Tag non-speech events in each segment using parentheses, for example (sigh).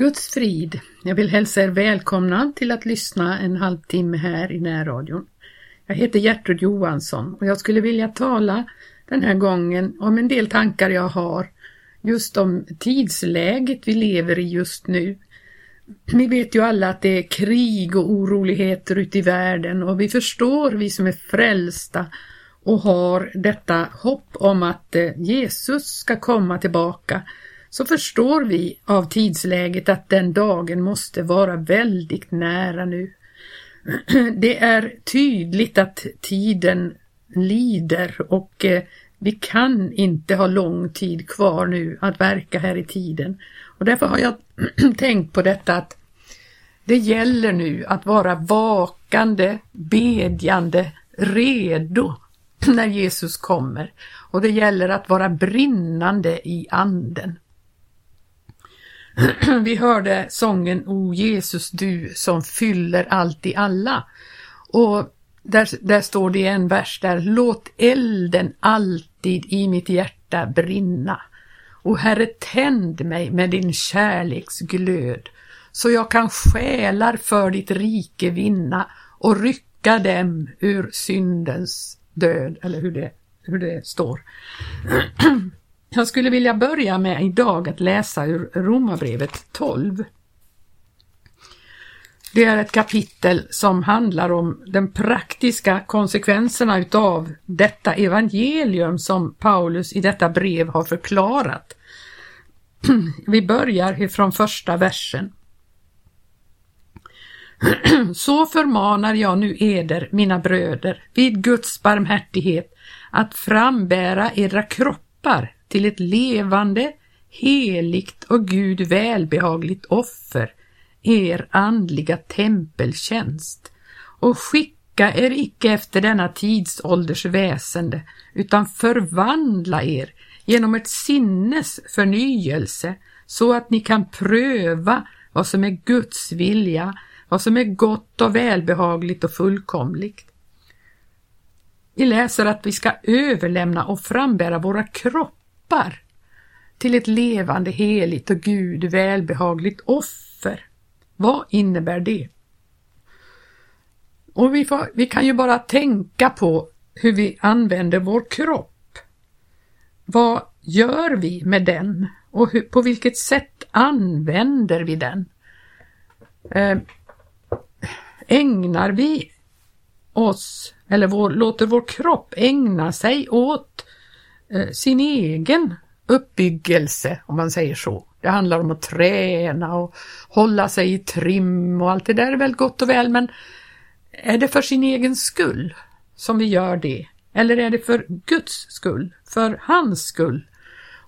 Guds frid. Jag vill hälsa er välkomna till att lyssna en halvtimme här i närradion. Jag heter Gertrud Johansson och jag skulle vilja tala den här gången om en del tankar jag har just om tidsläget vi lever i just nu. Ni vet ju alla att det är krig och oroligheter ute i världen och vi förstår, vi som är frälsta och har detta hopp om att eh, Jesus ska komma tillbaka så förstår vi av tidsläget att den dagen måste vara väldigt nära nu. (clears throat) Det är tydligt att tiden lider och eh, vi kan inte ha lång tid kvar nu att verka här i tiden. Och därför har jag (clears throat) tänkt på detta att det gäller nu att vara vakande, bedjande, redo (clears throat) när Jesus kommer. Och det gäller att vara brinnande i anden. (clears throat) Vi hörde sången O Jesus du som fyller allt i alla. Och där, där står det i en vers där Låt elden alltid i mitt hjärta brinna. Och Herre tänd mig med din kärleks glöd så jag kan själar för ditt rike vinna och rycka dem ur syndens död, eller hur det, hur det står. (clears throat) Jag skulle vilja börja med idag att läsa ur Romarbrevet 12. Det är ett kapitel som handlar om de praktiska konsekvenserna utav detta evangelium som Paulus i detta brev har förklarat. (clears throat) Vi börjar ifrån första versen. (clears throat) Så förmanar jag nu eder, mina bröder, vid Guds barmhärtighet, att frambära era kroppar till ett levande, heligt och Gud välbehagligt offer, er andliga tempeltjänst, och skicka er icke efter denna tidsålders väsende, utan förvandla er genom ett sinnes förnyelse, så att ni kan pröva vad som är Guds vilja, vad som är gott och välbehagligt och fullkomligt. Vi läser att vi ska överlämna och frambära våra kroppar till ett levande, heligt och Gud välbehagligt offer. Vad innebär det? Och vi, får, vi kan ju bara tänka på hur vi använder vår kropp. Vad gör vi med den och hur, på vilket sätt använder vi den? Eh, ägnar vi oss, eller vår, låter vår kropp ägna sig åt eh, Eh, sin egen uppbyggelse, om man säger så. Det handlar om att träna och hålla sig i trim och allt det där är väl gott och väl, men är det för sin egen skull som vi gör det? Eller är det för Guds skull, för hans skull?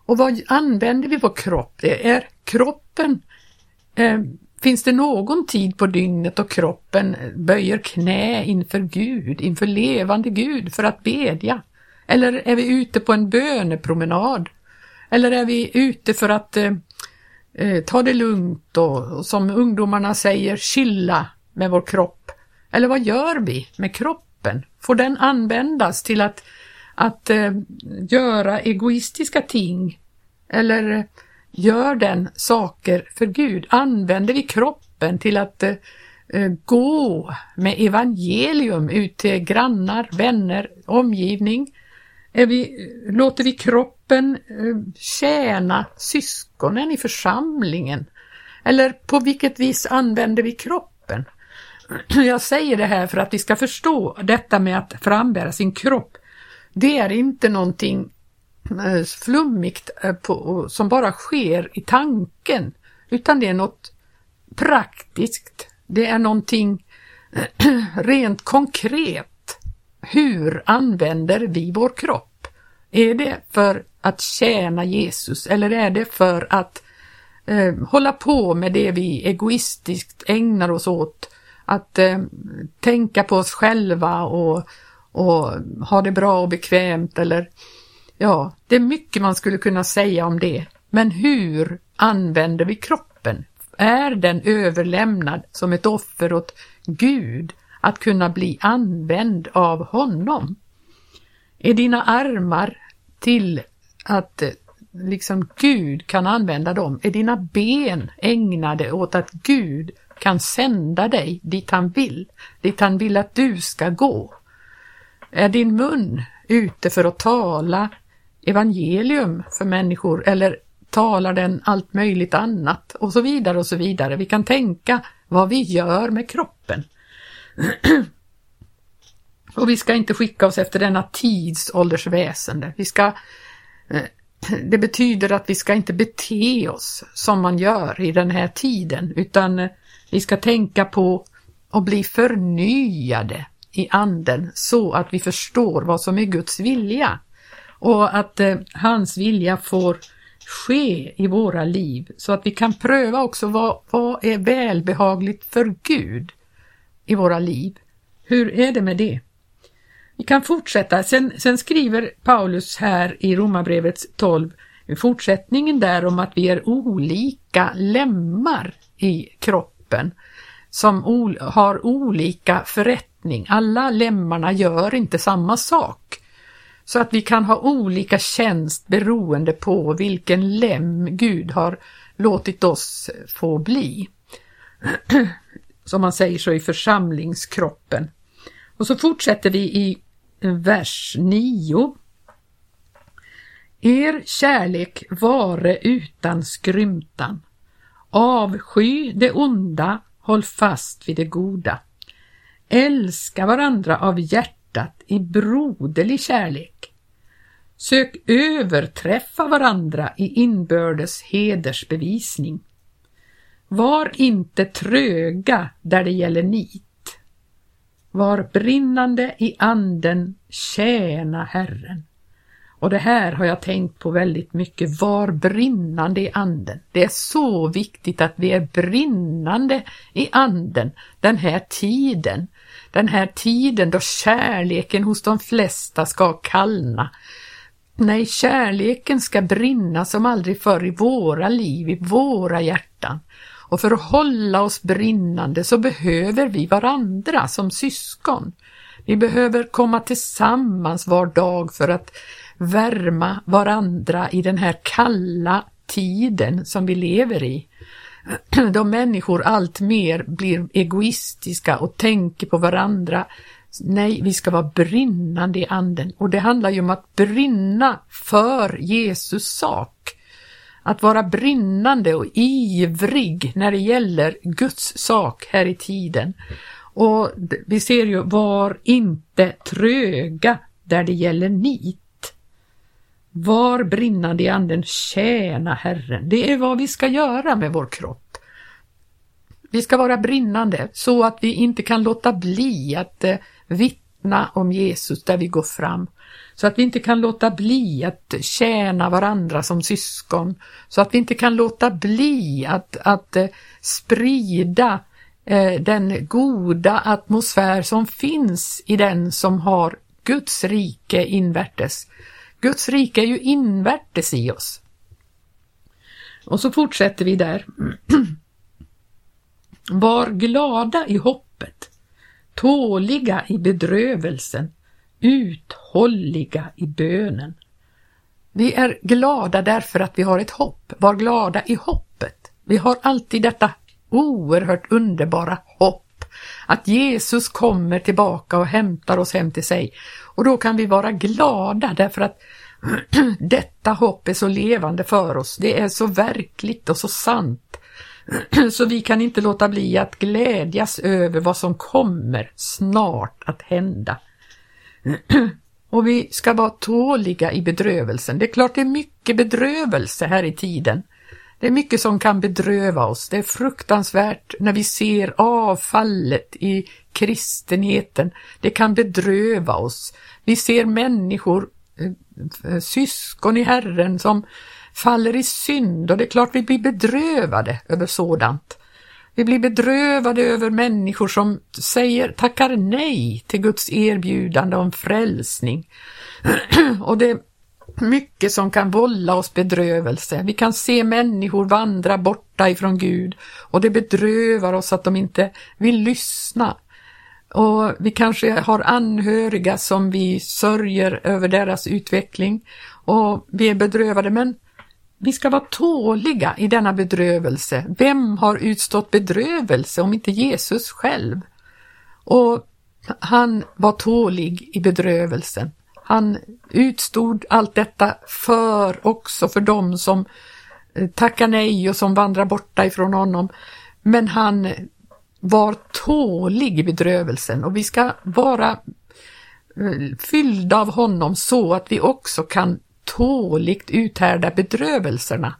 Och vad använder vi vår kropp? Det är kroppen eh, Finns det någon tid på dygnet då kroppen böjer knä inför Gud, inför levande Gud för att bedja? Eller är vi ute på en bönepromenad? Eller är vi ute för att eh, eh, ta det lugnt och, och som ungdomarna säger, chilla med vår kropp? Eller vad gör vi med kroppen? Får den användas till att, att eh, göra egoistiska ting? Eller eh, Gör den saker för Gud? Använder vi kroppen till att eh, eh gå med evangelium ut till grannar, vänner, omgivning? Är vi, låter vi kroppen eh, tjäna syskonen i församlingen? Eller på vilket vis använder vi kroppen? (clears throat) Jag säger det här för att vi ska förstå detta med att frambära sin kropp. Det är inte någonting eh, flummigt eh, på, som bara sker i tanken, utan det är något praktiskt. Det är någonting (clears throat) rent konkret. Hur använder vi vår kropp? Är det för att tjäna Jesus eller är det för att eh, hålla på med det vi egoistiskt ägnar oss åt? Att eh, tänka på oss själva och, och ha det bra och bekvämt eller Ja, det är mycket man skulle kunna säga om det. Men hur använder vi kroppen? Är den överlämnad som ett offer åt Gud att kunna bli använd av honom? Är dina armar till att eh, liksom Gud kan använda dem? Är dina ben ägnade åt att Gud kan sända dig dit han vill, dit han vill att du ska gå? Är din mun ute för att tala evangelium för människor eller talar den allt möjligt annat och så vidare och så vidare. Vi kan tänka vad vi gör med kroppen. (clears throat) och vi ska inte skicka oss efter denna tidsålders väsende. Vi ska, (clears throat) det betyder att vi ska inte bete oss som man gör i den här tiden utan vi ska tänka på att bli förnyade i anden så att vi förstår vad som är Guds vilja och att eh, hans vilja får ske i våra liv så att vi kan pröva också vad, vad är välbehagligt för Gud i våra liv. Hur är det med det? Vi kan fortsätta. Sen, sen skriver Paulus här i Romarbrevet 12 i fortsättningen där om att vi är olika lemmar i kroppen som har olika förrättning. Alla lemmarna gör inte samma sak. Så att vi kan ha olika tjänst beroende på vilken lem Gud har låtit oss få bli. (clears throat) Som man säger så i församlingskroppen. Och så fortsätter vi i eh, vers 9. Er kärlek vare utan skrymtan. Avsky det onda, håll fast vid det goda. Älska varandra av hjärtat i broderlig kärlek. Sök överträffa varandra i inbördes hedersbevisning. Var inte tröga där det gäller nit. Var brinnande i anden, tjäna Herren. Och det här har jag tänkt på väldigt mycket. Var brinnande i anden. Det är så viktigt att vi är brinnande i anden den här tiden. Den här tiden då kärleken hos de flesta ska kallna. Nej, kärleken ska brinna som aldrig förr i våra liv, i våra hjärtan. Och för att hålla oss brinnande så behöver vi varandra som syskon. Vi behöver komma tillsammans var dag för att värma varandra i den här kalla tiden som vi lever i. (clears throat) Då människor allt mer blir egoistiska och tänker på varandra. Nej, vi ska vara brinnande i anden och det handlar ju om att brinna för Jesus sak. Att vara brinnande och ivrig när det gäller Guds sak här i tiden. Och vi ser ju, var inte tröga där det gäller nit. Var brinnande i anden, tjäna Herren. Det är vad vi ska göra med vår kropp. Vi ska vara brinnande så att vi inte kan låta bli att eh, vittna vittna om Jesus där vi går fram. Så att vi inte kan låta bli att tjäna varandra som syskon. Så att vi inte kan låta bli att, att eh, sprida eh, den goda atmosfär som finns i den som har Guds rike invärtes. Guds rike är ju invärtes i oss. Och så fortsätter vi där. (clears throat) Var glada i hoppet, tåliga i bedrövelsen, uthålliga i bönen. Vi är glada därför att vi har ett hopp. Var glada i hoppet. Vi har alltid detta oerhört underbara hopp att Jesus kommer tillbaka och hämtar oss hem till sig. Och då kan vi vara glada därför att (clears throat) detta hopp är så levande för oss. Det är så verkligt och så sant. (clears throat) Så vi kan inte låta bli att glädjas över vad som kommer snart att hända. (clears throat) Och vi ska vara tåliga i bedrövelsen. Det är klart det är mycket bedrövelse här i tiden. Det är mycket som kan bedröva oss. Det är fruktansvärt när vi ser avfallet i kristenheten. Det kan bedröva oss. Vi ser människor, eh, syskon i Herren som faller i synd och det är klart vi blir bedrövade över sådant. Vi blir bedrövade över människor som säger, tackar nej till Guds erbjudande om frälsning. (clears throat) och det är mycket som kan vålla oss bedrövelse. Vi kan se människor vandra borta ifrån Gud och det bedrövar oss att de inte vill lyssna. Och vi kanske har anhöriga som vi sörjer över deras utveckling och vi är bedrövade men vi ska vara tåliga i denna bedrövelse. Vem har utstått bedrövelse om inte Jesus själv? Och han var tålig i bedrövelsen. Han utstod allt detta för också för dem som eh, tackar nej och som vandrar borta ifrån honom. Men han var tålig i bedrövelsen och vi ska vara eh, fyllda av honom så att vi också kan tåligt uthärda bedrövelserna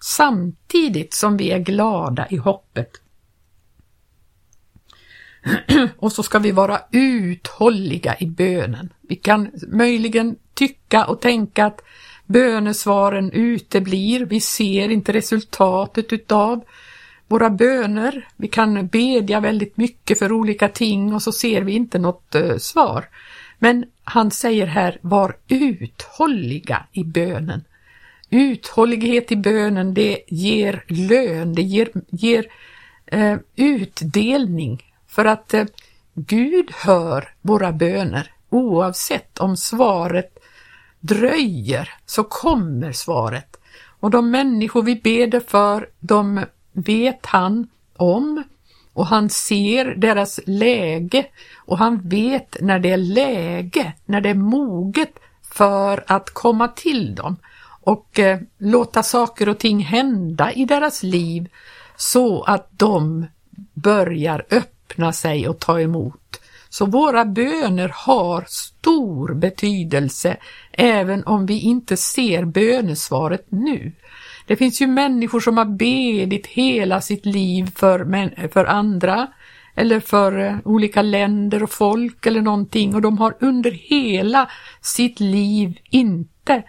samtidigt som vi är glada i hoppet. (clears throat) och så ska vi vara uthålliga i bönen. Vi kan möjligen tycka och tänka att bönesvaren uteblir, vi ser inte resultatet utav våra böner. Vi kan bedja väldigt mycket för olika ting och så ser vi inte något eh, svar. Men han säger här, var uthålliga i bönen. Uthållighet i bönen, det ger lön, det ger, ger eh, utdelning för att eh, Gud hör våra böner oavsett om svaret dröjer så kommer svaret. Och de människor vi beder för, de vet han om och han ser deras läge och han vet när det är läge, när det är moget för att komma till dem och eh, låta saker och ting hända i deras liv så att de börjar öppna sig och ta emot. Så våra böner har stor betydelse även om vi inte ser bönesvaret nu. Det finns ju människor som har bedit hela sitt liv för, för andra eller för eh, olika länder och folk eller någonting och de har under hela sitt liv inte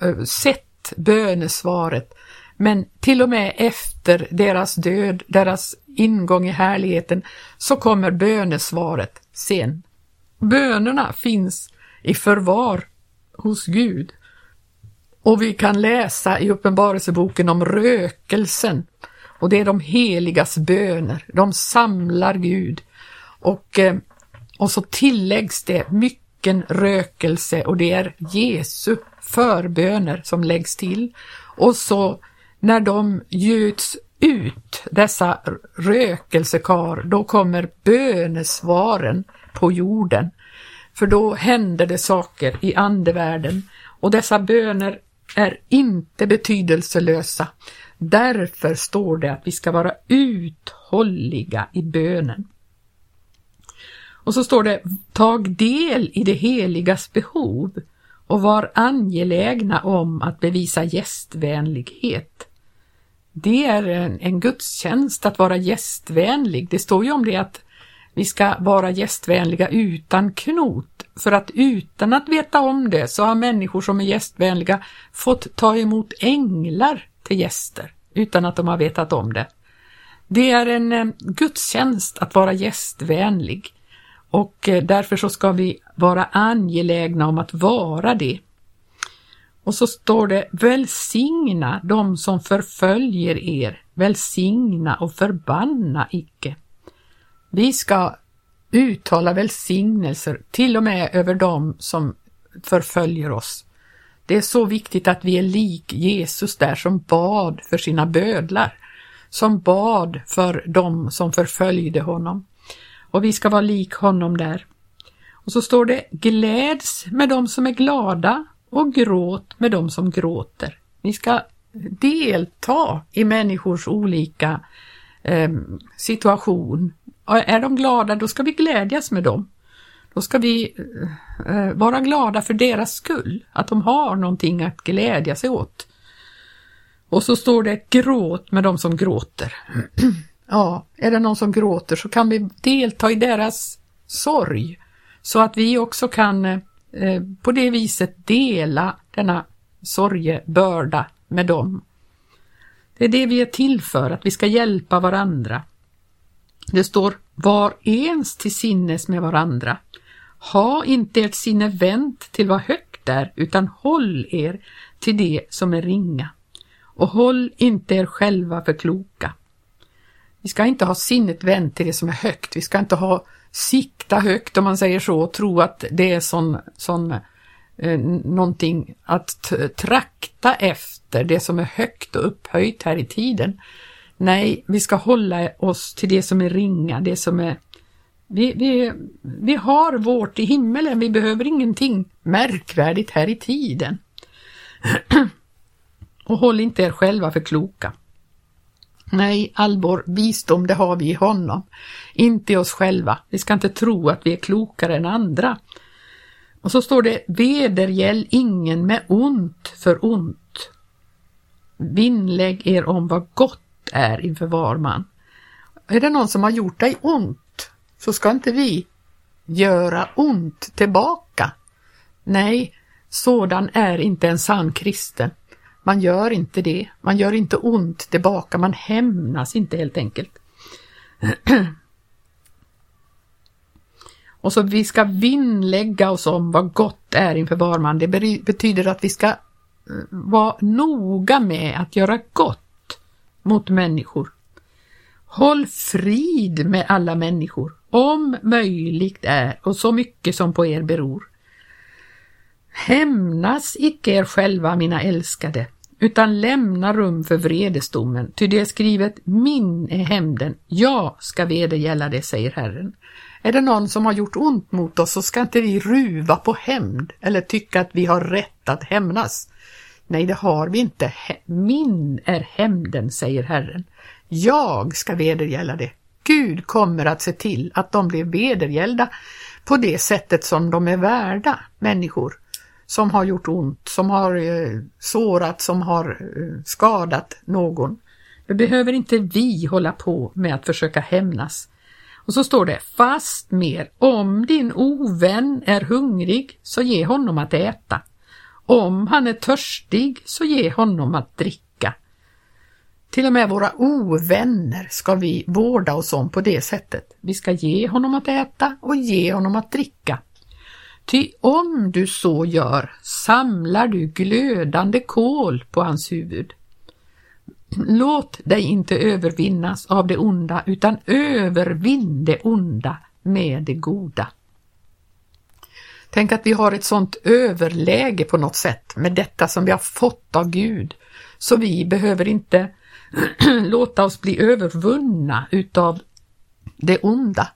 eh, sett bönesvaret. Men till och med efter deras död, deras ingång i härligheten, så kommer bönesvaret sen. Bönerna finns i förvar hos Gud. Och vi kan läsa i Uppenbarelseboken om rökelsen och det är de heligas böner. De samlar Gud och, eh, och så tilläggs det mycken rökelse och det är Jesu förböner som läggs till. Och så när de gjuts ut, dessa rökelsekar, då kommer bönesvaren på jorden. För då händer det saker i andevärlden och dessa böner är inte betydelselösa. Därför står det att vi ska vara uthålliga i bönen. Och så står det, tag del i det heligas behov och var angelägna om att bevisa gästvänlighet. Det är en, en gudstjänst att vara gästvänlig. Det står ju om det att vi ska vara gästvänliga utan knot, för att utan att veta om det så har människor som är gästvänliga fått ta emot änglar till gäster utan att de har vetat om det. Det är en eh, gudstjänst att vara gästvänlig och eh, därför så ska vi vara angelägna om att vara det. Och så står det välsigna de som förföljer er, välsigna och förbanna icke. Vi ska uttala välsignelser till och med över dem som förföljer oss. Det är så viktigt att vi är lik Jesus där som bad för sina bödlar, som bad för dem som förföljde honom. Och vi ska vara lik honom där. Och så står det gläds med dem som är glada och gråt med dem som gråter. Vi ska delta i människors olika eh, situation. Är de glada, då ska vi glädjas med dem. Då ska vi eh, vara glada för deras skull, att de har någonting att glädja sig åt. Och så står det gråt med de som gråter. ja, är det någon som gråter så kan vi delta i deras sorg så att vi också kan eh, på det viset dela denna sorgebörda med dem. Det är det vi är till för, att vi ska hjälpa varandra. Det står var ens till sinnes med varandra. Ha inte ert sinne vänt till vad högt är, utan håll er till det som är ringa. Och håll inte er själva för kloka. Vi ska inte ha sinnet vänt till det som är högt. Vi ska inte ha sikta högt om man säger så och tro att det är sån, sån eh, någonting att trakta efter, det som är högt och upphöjt här i tiden. Nej, vi ska hålla oss till det som är ringa, det som är vi, vi, vi har vårt i himmelen, vi behöver ingenting märkvärdigt här i tiden. (clears throat) och håll inte er själva för kloka. Nej, all vår visdom det har vi i honom, inte i oss själva. Vi ska inte tro att vi är klokare än andra. Och så står det, vedergäll ingen med ont för ont. Vinnlägg er om vad gott är inför var man. Är det någon som har gjort dig ont, så ska inte vi göra ont tillbaka. Nej, sådan är inte en sann kristen. Man gör inte det. Man gör inte ont tillbaka. Man hämnas inte helt enkelt. (clears throat) Och så vi ska vinnlägga oss om vad gott är inför var man. Det betyder att vi ska eh, vara noga med att göra gott mot människor. Håll frid med alla människor, om möjligt är och så mycket som på er beror. Hämnas icke er själva, mina älskade, utan lämna rum för vredesdomen, ty det är skrivet min är hämnden, jag ska vedergälla det, säger Herren. Är det någon som har gjort ont mot oss så ska inte vi ruva på hämnd eller tycka att vi har rätt att hämnas. Nej, det har vi inte. Min är hämnden, säger Herren. Jag ska vedergälla det. Gud kommer att se till att de blir vedergällda på det sättet som de är värda, människor som har gjort ont, som har eh, sårat, som har eh, skadat någon. Då behöver inte vi hålla på med att försöka hämnas. Och så står det fast mer, om din ovän är hungrig så ge honom att äta. Om han är törstig så ge honom att dricka. Till och med våra ovänner ska vi vårda oss om på det sättet. Vi ska ge honom att äta och ge honom att dricka. Ty om du så gör samlar du glödande kol på hans huvud. Låt dig inte övervinnas av det onda utan övervinn det onda med det goda. Tänk att vi har ett sådant överläge på något sätt med detta som vi har fått av Gud, så vi behöver inte (clears throat) låta oss bli övervunna utav det onda.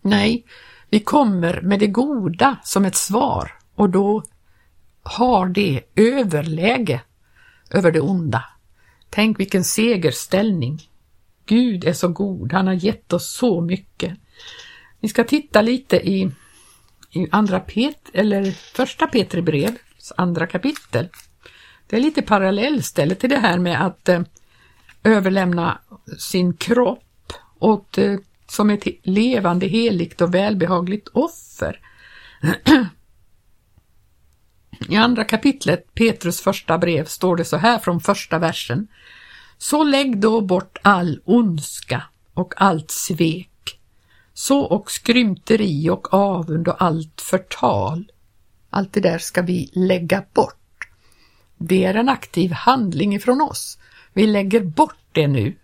Nej, vi kommer med det goda som ett svar och då har det överläge över det onda. Tänk vilken segerställning. Gud är så god, han har gett oss så mycket. Vi ska titta lite i, i andra Pet, eller första Petri brev, andra kapitel. Det är lite parallellställe till det här med att eh, överlämna sin kropp åt eh, som ett levande, heligt och välbehagligt offer. (clears throat) I andra kapitlet, Petrus första brev, står det så här från första versen. Så lägg då bort all ondska och allt svek, så och skrymteri och avund och allt förtal. Allt det där ska vi lägga bort. Det är en aktiv handling ifrån oss. Vi lägger bort det nu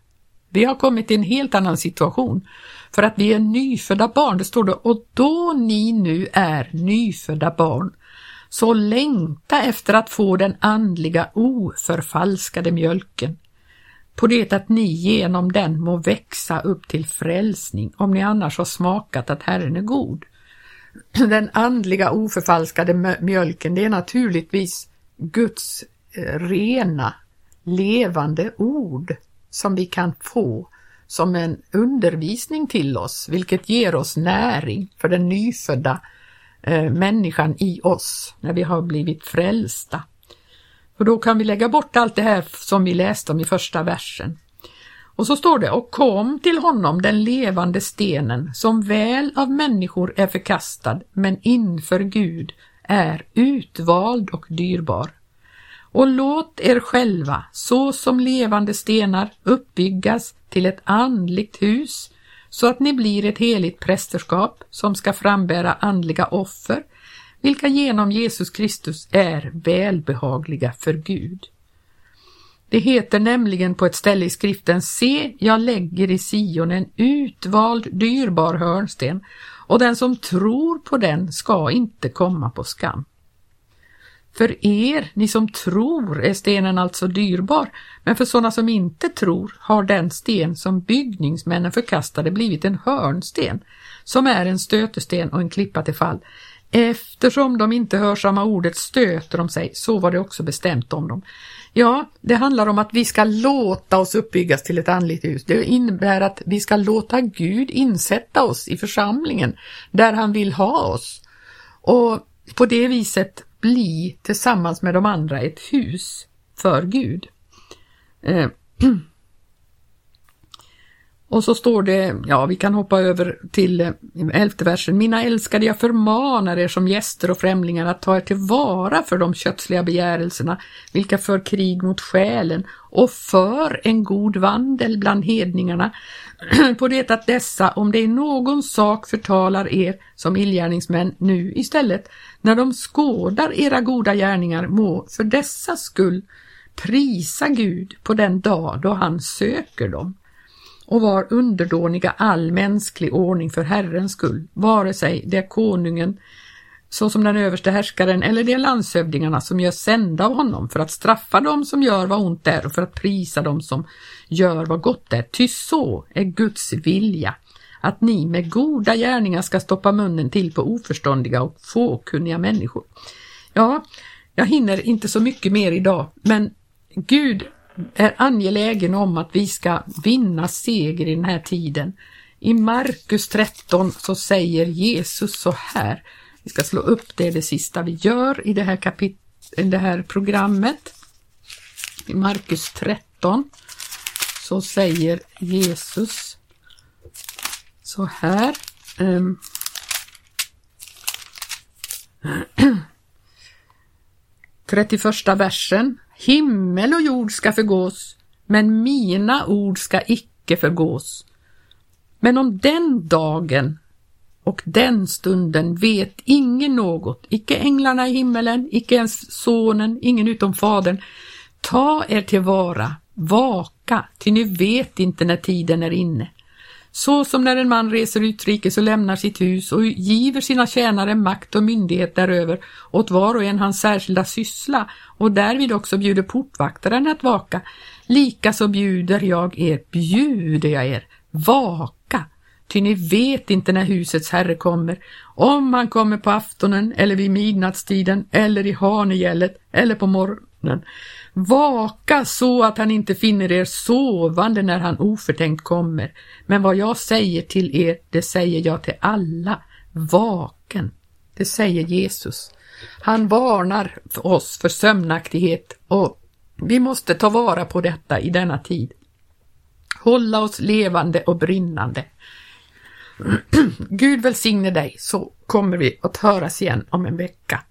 vi har kommit i en helt annan situation för att vi är nyfödda barn. Det står det, och då ni nu är nyfödda barn, så längta efter att få den andliga oförfalskade mjölken, på det att ni genom den må växa upp till frälsning, om ni annars har smakat att Herren är god. Den andliga oförfalskade mjölken, det är naturligtvis Guds eh, rena, levande ord som vi kan få som en undervisning till oss, vilket ger oss näring för den nyfödda eh, människan i oss när vi har blivit frälsta. För då kan vi lägga bort allt det här som vi läste om i första versen. Och så står det, och kom till honom den levande stenen som väl av människor är förkastad men inför Gud är utvald och dyrbar och låt er själva så som levande stenar uppbyggas till ett andligt hus så att ni blir ett heligt prästerskap som ska frambära andliga offer vilka genom Jesus Kristus är välbehagliga för Gud. Det heter nämligen på ett ställe i skriften Se, jag lägger i Sion en utvald dyrbar hörnsten och den som tror på den ska inte komma på skam. För er, ni som tror, är stenen alltså dyrbar, men för sådana som inte tror har den sten som byggningsmännen förkastade blivit en hörnsten, som är en stötesten och en klippa till fall. Eftersom de inte hör samma ordet stöter de sig, så var det också bestämt om dem. Ja, det handlar om att vi ska låta oss uppbyggas till ett andligt hus. Det innebär att vi ska låta Gud insätta oss i församlingen där han vill ha oss. Och på det viset bli tillsammans med de andra ett hus för Gud. Eh, (clears throat) och så står det, ja vi kan hoppa över till eh, elfte versen. Mina älskade, jag förmanar er som gäster och främlingar att ta er tillvara för de kötsliga begärelserna, vilka för krig mot själen och för en god vandel bland hedningarna, (clears throat) på det att dessa, om det i någon sak förtalar er som illgärningsmän nu istället, när de skådar era goda gärningar, må för dessa skull prisa Gud på den dag då han söker dem och var underdåniga all mänsklig ordning för Herrens skull, vare sig det är konungen såsom den överste härskaren eller de landshövdingarna som gör sända av honom för att straffa dem som gör vad ont är och för att prisa dem som gör vad gott är. Ty så är Guds vilja, att ni med goda gärningar ska stoppa munnen till på oförståndiga och fåkunniga människor. Ja, jag hinner inte så mycket mer idag, men Gud är angelägen om att vi ska vinna seger i den här tiden. I Markus 13 så säger Jesus så här, vi ska slå upp det, det sista vi gör i det här, kapit i det här programmet. I Markus 13 så säger Jesus så här. Ehm, (clears throat) um, 31 versen. Himmel och jord ska förgås, men mina ord ska icke förgås. Men om den dagen och den stunden vet ingen något, icke änglarna i himmelen, icke ens sonen, ingen utom fadern. Ta er tillvara, vaka, ty ni vet inte när tiden är inne. Så som när en man reser utrikes och lämnar sitt hus och giver sina tjänare makt och myndighet däröver åt var och en hans särskilda syssla och därvid också bjuder portvaktaren att vaka. Likaså bjuder jag er, bjuder jag er, vaka, ty ni vet inte när husets herre kommer, om han kommer på aftonen eller vid midnattstiden eller i hanegället eller på morgonen. Vaka så att han inte finner er sovande när han oförtänkt kommer. Men vad jag säger till er, det säger jag till alla. Vaken. Det säger Jesus. Han varnar för oss för sömnaktighet och vi måste ta vara på detta i denna tid. Hålla oss levande och brinnande. Gud välsigne dig så kommer vi att höras igen om en vecka.